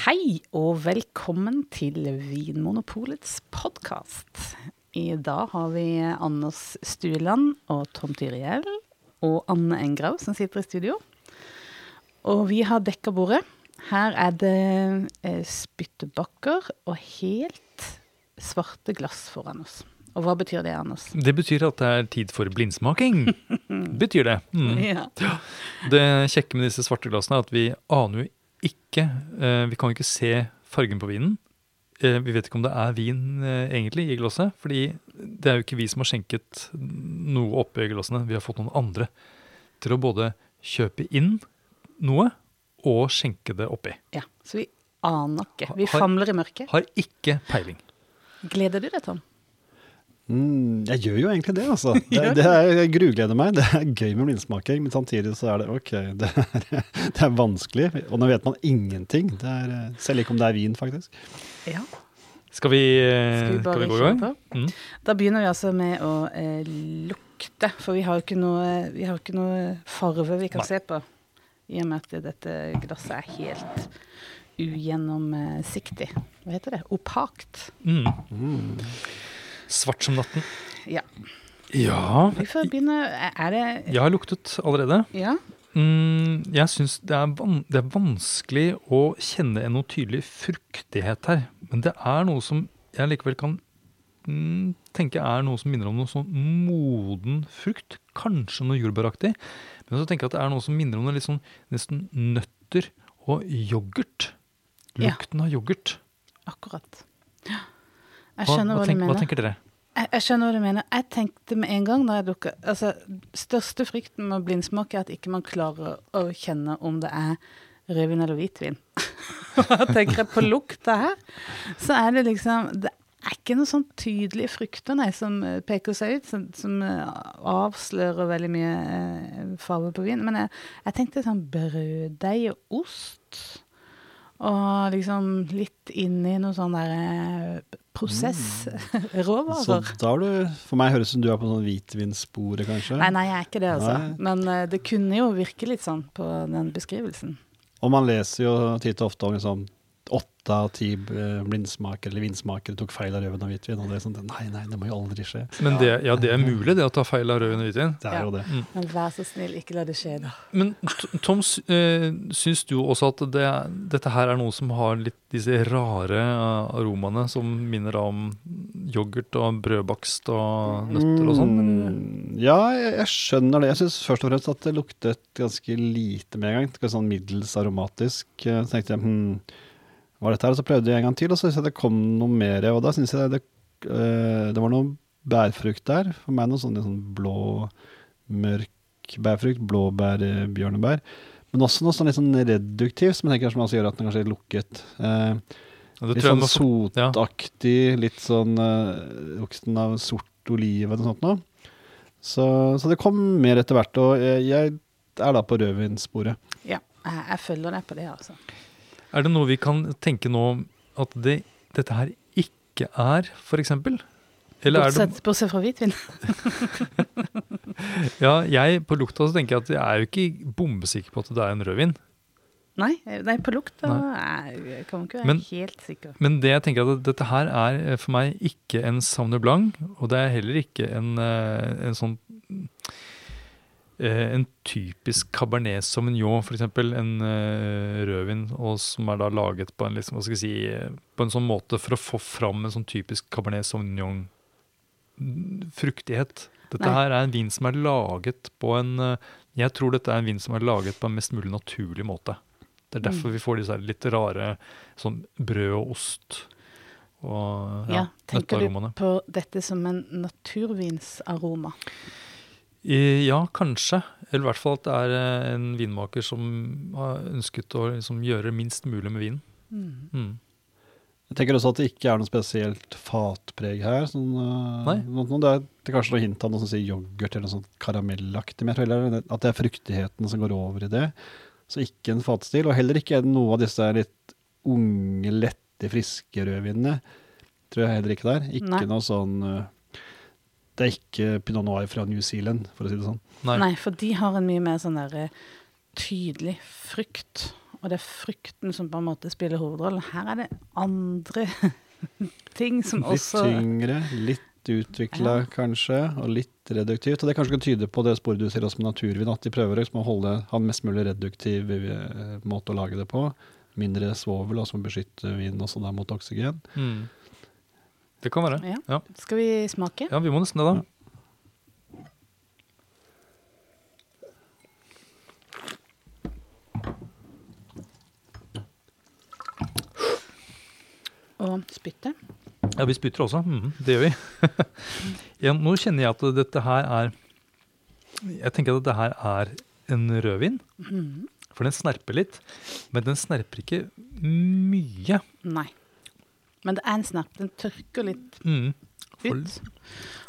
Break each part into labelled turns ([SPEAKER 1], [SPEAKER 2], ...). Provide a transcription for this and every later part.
[SPEAKER 1] Hei og velkommen til Vinmonopolets podkast. I dag har vi Anders Stueland og Tom Tyriell og Anne Engrav som sitter i studio. Og vi har dekka bordet. Her er det eh, spyttebakker og helt svarte glass foran oss. Og hva betyr det, Anders?
[SPEAKER 2] Det betyr at det er tid for blindsmaking. betyr det. Mm.
[SPEAKER 1] Ja.
[SPEAKER 2] Det kjekke med disse svarte glassene er at vi aner jo ikke eh, Vi kan jo ikke se fargen på vinen. Eh, vi vet ikke om det er vin eh, egentlig i glasset, fordi det er jo ikke vi som har skjenket noe oppi glassene. Vi har fått noen andre til å både kjøpe inn noe og skjenke det oppi.
[SPEAKER 1] ja. Så vi aner ikke. Vi famler i mørket.
[SPEAKER 2] Har ikke peiling.
[SPEAKER 1] Gleder du deg, Tom?
[SPEAKER 3] Mm, jeg gjør jo egentlig det, altså. Det, det er, jeg grugleder meg. Det er gøy med blindsmaking, men samtidig så er det ok, det er, det er vanskelig. Og nå vet man ingenting. Det er, selv ikke om det er vin, faktisk.
[SPEAKER 1] Ja.
[SPEAKER 2] Skal vi,
[SPEAKER 1] Skal vi
[SPEAKER 2] skal vi gå i gang? Mm.
[SPEAKER 1] Da begynner vi altså med å eh, lukte, for vi har jo ikke noe, vi har ikke noe farve vi kan
[SPEAKER 2] Nei.
[SPEAKER 1] se på. I og med at dette glasset er helt ugjennomsiktig. Hva heter det? Opakt.
[SPEAKER 2] Mm.
[SPEAKER 3] Mm.
[SPEAKER 2] Svart som natten.
[SPEAKER 1] Ja.
[SPEAKER 2] Ja,
[SPEAKER 1] Vi får begynne Er det
[SPEAKER 2] jeg har luktet allerede.
[SPEAKER 1] Ja?
[SPEAKER 2] Mm, jeg syns det, det er vanskelig å kjenne en noe tydelig fruktighet her. Men det er noe som jeg likevel kan mm, tenke er noe som minner om noe sånn moden frukt. Kanskje noe jordbæraktig. Men så tenker jeg at det er noe som minner om noe litt sånn nesten nøtter og yoghurt.
[SPEAKER 1] Ja.
[SPEAKER 2] Lukten av yoghurt.
[SPEAKER 1] Akkurat. Ja.
[SPEAKER 2] Hva, hva,
[SPEAKER 1] hva,
[SPEAKER 2] tenk,
[SPEAKER 1] du
[SPEAKER 2] hva tenker dere?
[SPEAKER 1] Jeg, jeg skjønner hva du mener. Jeg tenkte med en gang da jeg dukka Altså, største frykten med blindsmak er at ikke man klarer å kjenne om det er rødvin eller hvitvin. Tenker jeg på lukta her, så er det liksom Det er ikke noe sånn tydelige frukter, nei, som eh, peker seg ut, som, som eh, avslører veldig mye eh, farge på vin. Men jeg, jeg tenkte sånn brøddeig og ost. Og liksom litt i noe sånn der prosessråvarer. prosess.
[SPEAKER 3] Så da har du For meg høres det ut som du er på sånn hvitvinssporet, kanskje.
[SPEAKER 1] Nei, nei, jeg er ikke det, altså.
[SPEAKER 3] Nei.
[SPEAKER 1] Men eh, det kunne jo virke litt sånn på den beskrivelsen.
[SPEAKER 3] Og man leser jo titt og ofte om liksom åtte av ti eh, blindsmakere eller vinsmakere tok feil av rødvin og hvitvin. Og det er sånn, nei, nei, det må jo aldri skje.
[SPEAKER 2] Men det, ja, det er mulig, det å ta feil av rødvin og hvitvin.
[SPEAKER 3] Det er
[SPEAKER 1] Ja.
[SPEAKER 3] jo det.
[SPEAKER 1] Men vær så snill, ikke la det skje, da.
[SPEAKER 2] Men Tom, eh, syns du også at det, dette her er noe som har litt disse rare eh, aromaene som minner om yoghurt og brødbakst og nøtter og sånn?
[SPEAKER 3] Mm, ja, jeg, jeg skjønner det. Jeg syns først og fremst at det luktet ganske lite med en gang. Ganske sånn middels aromatisk. Så tenkte jeg hm, hva er dette her? Og så prøvde jeg en gang til, og så syntes jeg det kom noe mer. Og da syns jeg det, eh, det var noe bærfrukt der. For meg noe sånn, sånn blå, mørk bærfrukt. Blåbær, eh, bjørnebær. Men også noe sånn litt sånn reduktivt, som jeg tenker som gjør at den kanskje er lukket. Eh, litt sånn
[SPEAKER 2] må ja.
[SPEAKER 3] sotaktig, litt sånn uh, lukten av sort oliv eller noe sånt noe. Så, så det kom mer etter hvert, og jeg, jeg er da på rødvinssporet.
[SPEAKER 1] Ja, jeg, jeg følger deg på det, altså.
[SPEAKER 2] Er det noe vi kan tenke nå at det, dette her ikke er, f.eks.? Eller er det
[SPEAKER 1] Bortsett, bortsett fra hvitvin.
[SPEAKER 2] Ja, jeg på lukta så tenker jeg at jeg er jo ikke bombesikker på at det er en rødvin.
[SPEAKER 1] Nei, nei på lukta nei. jeg kan ikke være
[SPEAKER 2] Men-
[SPEAKER 1] helt sikker.
[SPEAKER 2] Men det jeg tenker at dette her er eh, for meg ikke en Sauvignon Blanc, og det er heller ikke en, eh, en sånn eh, en typisk Cabernet Sauvignon, f.eks. En eh, rødvin, som er da laget på en, liksom, hva skal jeg si, eh, på en sånn måte for å få fram en sånn typisk Cabernet Sauvignon-fruktighet. Dette
[SPEAKER 1] Nei.
[SPEAKER 2] her er en vin som er laget på en eh, Jeg tror dette er en vin som er laget på en mest mulig naturlig måte. Det er derfor
[SPEAKER 1] Mm.
[SPEAKER 2] vi får disse litt rare sånn brød og ost og
[SPEAKER 1] Ja,
[SPEAKER 2] ja,
[SPEAKER 1] Tenker du på dette som en naturvinsaroma?
[SPEAKER 2] I- Ja, kanskje. Eller i hvert fall at det er eh, en vinmaker som har ønsket å liksom gjøre minst mulig med vinen.
[SPEAKER 1] Mm.
[SPEAKER 2] Mm.
[SPEAKER 3] Jeg tenker også at det ikke er noe spesielt fatpreg her. Sånn, uh,
[SPEAKER 2] Nei.
[SPEAKER 3] noe, noe, det, er, det er kanskje noe hint av noe som sier yoghurt eller noe sånt karamellaktig. Men jeg tror heller at det er fruktigheten som går over i det. Så ikke en fatstil. Og heller ikke noe av disse litt unge, lette, friske rødvinene. Tror jeg heller ikke der. Ikke
[SPEAKER 1] Nei.
[SPEAKER 3] noe sånn uh, Det er ikke pinot noir fra New Zealand, for å si det sånn.
[SPEAKER 2] Nei.
[SPEAKER 1] Nei, for de har en mye mer sånn der eh, tydelig frukt. og det er frukten som på en måte spiller hovedrollen. Her er det andre ting som
[SPEAKER 3] Litt
[SPEAKER 1] også
[SPEAKER 3] tyngre, litt utvikla
[SPEAKER 1] Ja.
[SPEAKER 3] kanskje, og litt reduktivt. Og det kanskje kan tyde på det sporet du sier også med naturvin, at de prøver liksom å holde, ha en mest mulig reduktiv eh, måte å lage det på. Mindre svovel, og som beskytter vinen også da mot oksygen.
[SPEAKER 2] Mm. Det kan være.
[SPEAKER 1] Ja.
[SPEAKER 2] Ja.
[SPEAKER 1] Skal vi smake?
[SPEAKER 2] Ja, vi må nesten det, da.
[SPEAKER 1] Og spytte?
[SPEAKER 2] Ja, vi spytter også. Mm, det gjør vi. ja, nå kjenner jeg at dette her er Jeg tenker at dette her er en rødvin.
[SPEAKER 1] Mm.
[SPEAKER 2] For den snerper litt, men den snerper ikke mye.
[SPEAKER 1] Nei. Men det er en snap. Den tørker litt
[SPEAKER 2] Mm.
[SPEAKER 1] Ut.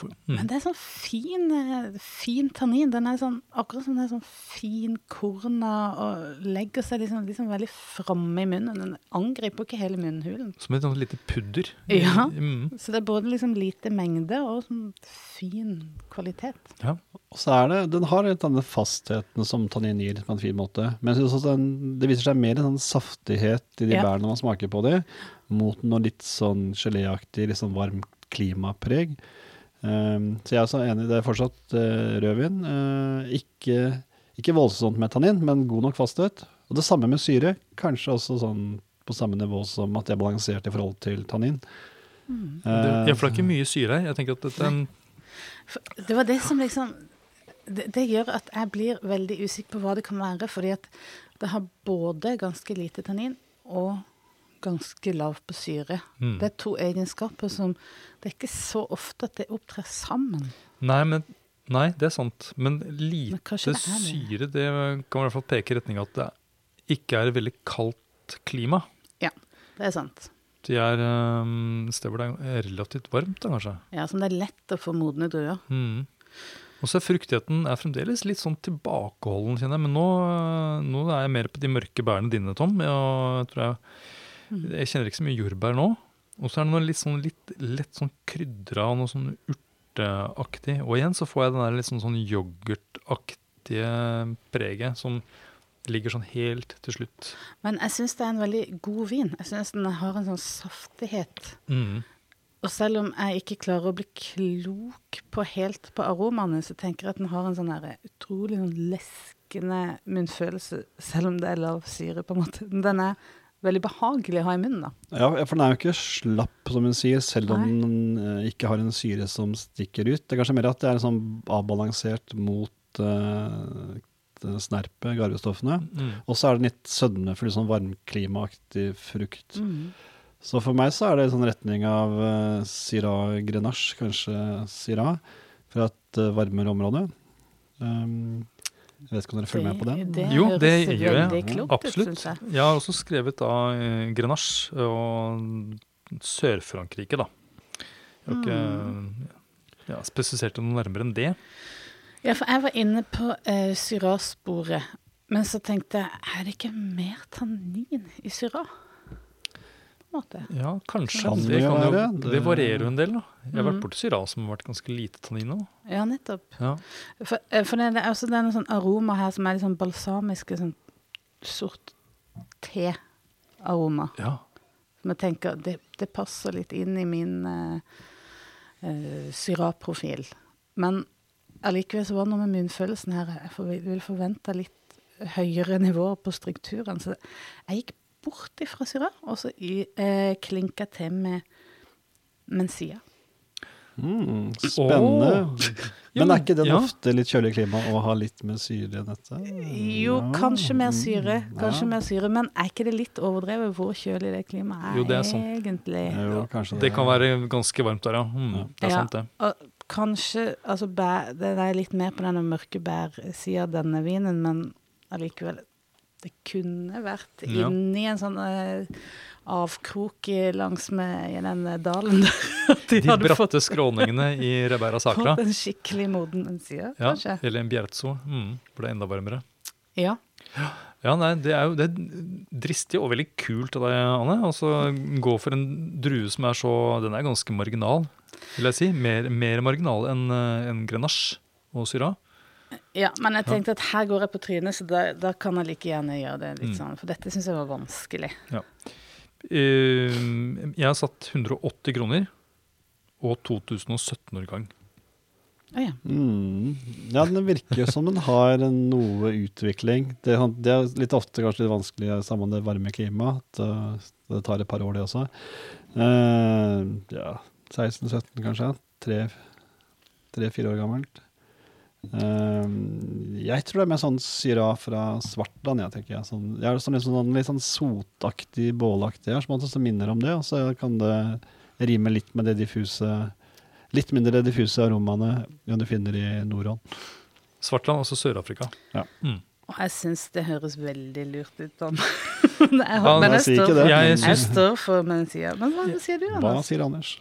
[SPEAKER 2] mm.
[SPEAKER 1] Men det er sånn fin, eh, fin tannin. Den er sånn, akkurat som den er sånn fin korna og legger seg liksom, liksom veldig framme i munnen. Den angriper ikke hele munnhulen.
[SPEAKER 2] Som et sånt lite pudder.
[SPEAKER 1] Ja.
[SPEAKER 2] Mm.
[SPEAKER 1] Så det er både liksom lite mengde og sånn fin kvalitet.
[SPEAKER 2] ja.
[SPEAKER 3] Og så er det, den har litt denne fastheten som tannin gir på en fin måte. Men jeg synes også den, det viser seg mer en sånn saftighet i de
[SPEAKER 1] Ja.
[SPEAKER 3] bærene man smaker på dem, mot noe litt sånn geléaktig, litt sånn varm klimapreg. Um, så jeg er også enig, det er fortsatt eh, rødvin. Eh, ikke, ikke voldsomt med tannin, men god nok fasthet. Og det samme med syre. Kanskje også sånn på samme nivå som at det er balansert i forhold til tannin.
[SPEAKER 1] Mm.
[SPEAKER 2] Uh, det er ikke mye syre her. Jeg tenker at dette er en
[SPEAKER 1] det var det som liksom det, det gjør at jeg blir veldig usikker på hva det kan være, fordi at det har både ganske lite tannin og ganske lav på syre.
[SPEAKER 2] Mm.
[SPEAKER 1] Det er to egenskaper som Det er ikke så ofte at det opptrer sammen.
[SPEAKER 2] Nei, men Nei, det er sant. Men lite
[SPEAKER 1] men det
[SPEAKER 2] syre, det kan i hvert fall peke i retning av at det ikke er et veldig kaldt klima.
[SPEAKER 1] Ja, Det er sant.
[SPEAKER 2] Det er um, steder hvor det er relativt varmt, da, kanskje.
[SPEAKER 1] Ja, Som det er lett å få modne druer.
[SPEAKER 2] Mm. Og så er fruktigheten er fremdeles litt sånn tilbakeholden, kjenner jeg. Men nå, nå er jeg mer på de mørke bærene dine, Tom. Jeg, tror jeg. Jeg kjenner ikke så mye jordbær nå. Og så er det noe litt sånn litt lett sånn krydra og noe sånn urteaktig. Og igjen så får jeg den der litt sånn, sånn yoghurtaktige preget som ligger sånn helt til slutt.
[SPEAKER 1] Men jeg syns det er en veldig god vin. Jeg syns den har en sånn saftighet.
[SPEAKER 2] Mm.
[SPEAKER 1] Og selv om jeg ikke klarer å bli klok på helt på aromaene, så tenker jeg at den har en sånn her utrolig sånn leskende munnfølelse, selv om det er lav syre, på en måte. Den er veldig behagelig å ha i munnen, da.
[SPEAKER 3] Ja, for den er jo ikke slapp, som hun sier, selv om
[SPEAKER 1] Nei.
[SPEAKER 3] den eh, ikke har en syre som stikker ut. Det er kanskje mer at det er sånn avbalansert mot uh, snerpet, garvestoffene.
[SPEAKER 2] Mm.
[SPEAKER 3] Og så er det litt sødmefull, sånn varmklimaaktig frukt.
[SPEAKER 1] Mm.
[SPEAKER 3] Så for meg så er det sånn retning av uh, Syrah Grenache, kanskje Syrah, fra et uh, varmere område. Um, jeg vet ikke om dere følger med på den?
[SPEAKER 1] Det,
[SPEAKER 2] Jo, det gjør jeg.
[SPEAKER 1] klokt ut,
[SPEAKER 2] Absolutt.
[SPEAKER 1] jeg.
[SPEAKER 2] Jeg har også skrevet da eh, Grenache og Sør-Frankrike, da. Jeg har ikke ja, spesifisert noe nærmere enn det.
[SPEAKER 1] Ja, for jeg var inne på uh, Syrah-sporet, men så tenkte jeg, er det ikke mer tannin i Syrah? En måte.
[SPEAKER 2] Ja, kanskje.
[SPEAKER 3] Kan
[SPEAKER 2] det,
[SPEAKER 3] det
[SPEAKER 2] kan jo,
[SPEAKER 3] være.
[SPEAKER 2] det
[SPEAKER 3] Det-
[SPEAKER 2] varierer jo en del. da. Jeg har vært
[SPEAKER 1] Mhm.
[SPEAKER 2] borti Syrah som har vært ganske lite tannin nå.
[SPEAKER 1] Ja, nettopp.
[SPEAKER 2] Ja.
[SPEAKER 1] For, eh, for det, det er også det er noen sånn aroma her som er litt sånn balsamiske, sånn sort te-aroma.
[SPEAKER 2] ja.
[SPEAKER 1] Som jeg tenker, det, det passer litt inn i min uh, Syrah-profil. Men allikevel så var det noe med munnfølelsen her. Jeg for, vil forvente litt høyere nivåer på strukturen. Så jeg gikk bort ifra Syrah, og så eh, klinka til med Mencia.
[SPEAKER 3] Mm, spennende.
[SPEAKER 2] Oh.
[SPEAKER 3] Men er ikke det
[SPEAKER 2] ja.
[SPEAKER 3] ofte litt kjølig klima å ha litt med syre i dette?
[SPEAKER 1] Jo,
[SPEAKER 3] Ja.
[SPEAKER 1] kanskje mer syre, kanskje
[SPEAKER 3] Ja.
[SPEAKER 1] mer syre, men er ikke det litt overdrevet hvor kjølig det klimaet er,
[SPEAKER 2] Jo, det er sant.
[SPEAKER 1] egentlig?
[SPEAKER 3] Jo, det,
[SPEAKER 2] Det kan være ganske varmt der, ja. Mm,
[SPEAKER 3] Ja.
[SPEAKER 2] Det er
[SPEAKER 1] Ja.
[SPEAKER 2] sant, det.
[SPEAKER 1] Og kanskje altså bæ, Det er litt mer på denne mørke bærsida av denne vinen, men allikevel Det kunne vært
[SPEAKER 2] Ja.
[SPEAKER 1] inni en sånn uh, avkrok langsmed langs med i den eh, dalen der. De,
[SPEAKER 2] De
[SPEAKER 1] hadde fått,
[SPEAKER 2] bratte skråningene i Rebeira Sacra.
[SPEAKER 1] fått en skikkelig moden side,
[SPEAKER 2] Ja,
[SPEAKER 1] kanskje.
[SPEAKER 2] eller en bjerzo, mm, hvor det er enda varmere.
[SPEAKER 1] Ja.
[SPEAKER 2] Ja, nei, Det er jo det er dristig og veldig kult av deg, Anne. Altså, Gå for en drue som er så Den er ganske marginal, vil jeg si. Mer, mer marginal enn en enn Grenache og Syrah.
[SPEAKER 1] Ja, men jeg tenkte at her går jeg på trynet, så da, da kan jeg like gjerne gjøre det litt
[SPEAKER 2] Mm.
[SPEAKER 1] sånn. For dette syns jeg var vanskelig.
[SPEAKER 2] Eh, Jeg har satt 180 kroner og 2017-årgang.
[SPEAKER 1] Oh, ja.
[SPEAKER 3] Mm. Ja, den virker som den har noe utvikling. Det, det er litt ofte kanskje litt vanskelig sammen med det varme klimaet. At uh, det tar et par år, det også. Uh, ja, 16-17 kanskje. Tre-fire år gammelt. Eh, jeg tror det er mer sånn syra fra Svartland, jeg tenker jeg. Sånn, jeg er sånn, litt sånn, litt sånn sotaktig, bålaktig her, som minner om det. Og så kan det rime litt med det diffuse Litt mindre diffuse aromaene enn du finner i Nordhånd.
[SPEAKER 2] Svartland, altså Sør-Afrika.
[SPEAKER 3] Ja.
[SPEAKER 2] Mm.
[SPEAKER 1] Og jeg syns det høres veldig lurt ut, Tom. Jeg,
[SPEAKER 2] Ja,
[SPEAKER 1] men
[SPEAKER 3] jeg
[SPEAKER 1] jeg står,
[SPEAKER 3] det.
[SPEAKER 2] Jeg
[SPEAKER 1] jeg står for men sier Men hva sier du,
[SPEAKER 3] Hva sier Anders?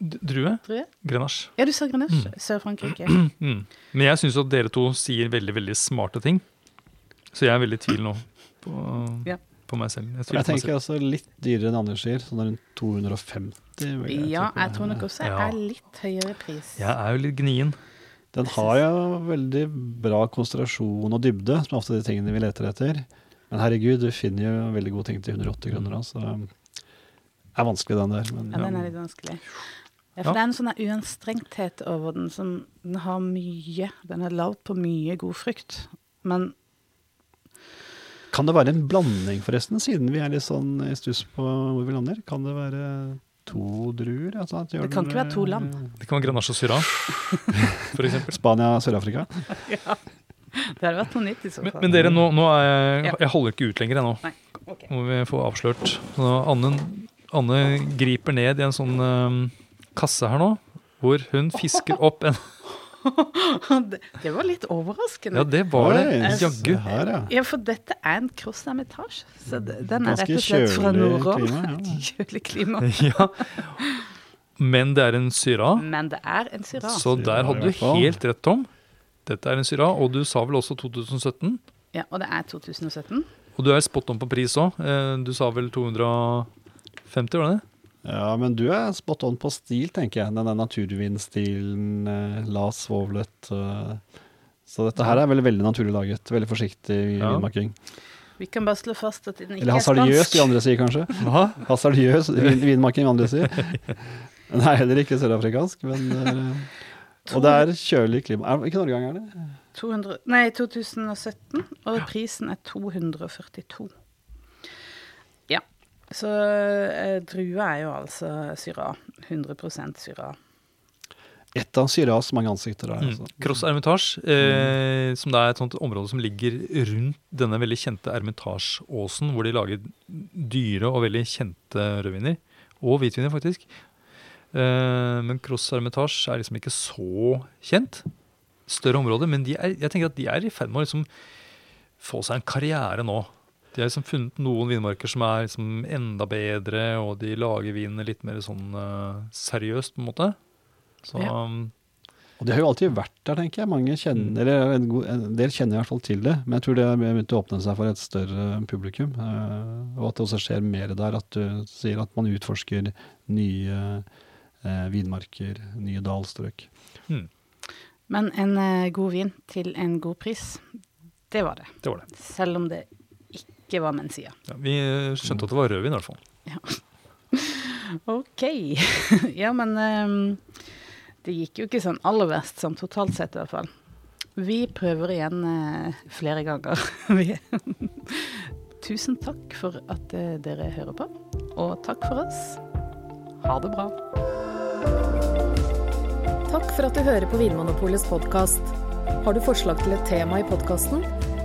[SPEAKER 2] D- Drue? Grenache.
[SPEAKER 1] Ja, du sa Grenache.
[SPEAKER 2] Mm.
[SPEAKER 1] Sør-Frankrike.
[SPEAKER 2] Mm. Men jeg syns at dere to sier veldig veldig smarte ting. Så jeg er veldig i tvil nå på,
[SPEAKER 1] Ja.
[SPEAKER 2] på meg selv. Jeg,
[SPEAKER 3] Jeg tenker selv. også litt dyrere enn Anders sier, sånn rundt 250. jeg
[SPEAKER 1] Ja, jeg tror nok også jeg
[SPEAKER 2] Ja.
[SPEAKER 1] er litt høyere pris.
[SPEAKER 2] Jeg er jo litt gnien.
[SPEAKER 3] Den har jo veldig bra konsentrasjon og dybde, som er ofte de tingene vi leter etter. Men herregud, du finner jo veldig gode ting til 180 kroner òg, så det er vanskelig den der. Men
[SPEAKER 1] Ja, den er litt vanskelig. Ja,
[SPEAKER 2] Ja.
[SPEAKER 1] for det er en sånn uanstrengthet over den som Den har mye Den er lagd på mye god frukt. Men
[SPEAKER 3] Kan det være en blanding, forresten, siden vi er litt sånn i stuss på hvor vi lander? Kan det være to druer? Altså, at
[SPEAKER 1] Det kan
[SPEAKER 3] den,
[SPEAKER 1] ikke være to land.
[SPEAKER 3] eh,
[SPEAKER 2] Det kan være Grenache og Syrah, eksempel.
[SPEAKER 3] Spania, Sør-Afrika? ja.
[SPEAKER 1] det hadde vært noe nytt i så fall.
[SPEAKER 2] men dere, nå, nå er jeg, jeg holder ikke ut lenger
[SPEAKER 1] ennå.
[SPEAKER 2] Okay. Må vi få avslørt. Så Anne, Anne griper ned i en sånn øhm, kasse her nå, hvor hun fisker opp en
[SPEAKER 1] det, det var litt overraskende.
[SPEAKER 2] Ja, det var det. Jaggu.
[SPEAKER 3] Ja.
[SPEAKER 1] Ja, for dette er en crossermitasje. Så den er rett og slett fra
[SPEAKER 3] ja.
[SPEAKER 1] Kjølig klima.
[SPEAKER 2] Ja. Men det er en syra.
[SPEAKER 1] Men det er en syra.
[SPEAKER 2] Så der hadde du helt rett, Tom. Dette er en syra, og du sa vel også 2017?
[SPEAKER 1] Ja, og det er 2017.
[SPEAKER 2] Og du er spot on på pris òg. Du sa vel 250, var det det?
[SPEAKER 3] Ja, men du er spot on på stil, tenker jeg. Den der naturvinstilen, eh, las svovlet. eh. Så dette her er veldig, veldig naturlig laget. Veldig forsiktig
[SPEAKER 2] Ja.
[SPEAKER 3] vinmarking.
[SPEAKER 1] Vi kan bare slå fast at den ikke
[SPEAKER 3] Eller
[SPEAKER 1] er
[SPEAKER 3] hasardiøs, de andre sier kanskje.
[SPEAKER 2] Hva?
[SPEAKER 3] Hasardiøs vin, vinmarking, andre sier. Den er heller ikke sørafrikansk, men eh, Og det er kjølig klima. Er, hvilken årgang er det?
[SPEAKER 1] 200, nei, 2017, og prisen er 242. Så eh, drue er jo altså syra. 100 syra.
[SPEAKER 3] Et av Syras mange ansikter der.
[SPEAKER 2] Mm.
[SPEAKER 3] Altså.
[SPEAKER 2] Cross Hermitage, eh, som det er et sånt område som ligger rundt denne veldig kjente Hermitage-åsen, hvor de lager dyre og veldig kjente rødviner. Og hvitviner, faktisk. Eh, men Cross Hermitage er liksom ikke så kjent. Større område, men de er, jeg tenker at de er i ferd med å liksom få seg en karriere nå. De har liksom funnet noen vinmarker som er liksom enda bedre, og de lager vinene litt mer sånn uh, seriøst, på en måte. Så
[SPEAKER 1] Ja.
[SPEAKER 2] um,
[SPEAKER 3] Og de har jo alltid vært der, tenker jeg. Mange kjenner, eller en, god, en del kjenner i hvert fall til det. Men jeg tror det har begynt å åpne seg for et større publikum. eh, og at det også skjer mer der. At du sier at man utforsker nye eh, vinmarker, nye dalstrøk.
[SPEAKER 2] mm,
[SPEAKER 1] Men en eh, god vin til en god pris, det var det.
[SPEAKER 2] det var det.
[SPEAKER 1] Selv om det ikke hva menn sier.
[SPEAKER 2] Ja, vi eh, skjønte at det var rødvin, i hvert fall.
[SPEAKER 1] Ok. ja, men um, det gikk jo ikke sånn aller verst, sånn totalt sett i hvert fall. Vi prøver igjen uh, flere ganger. Tusen takk for at dere hører på, og takk for oss. Ha det bra.
[SPEAKER 4] Takk for at du hører på Vinmonopolets podkast. Har du forslag til et tema i podkasten?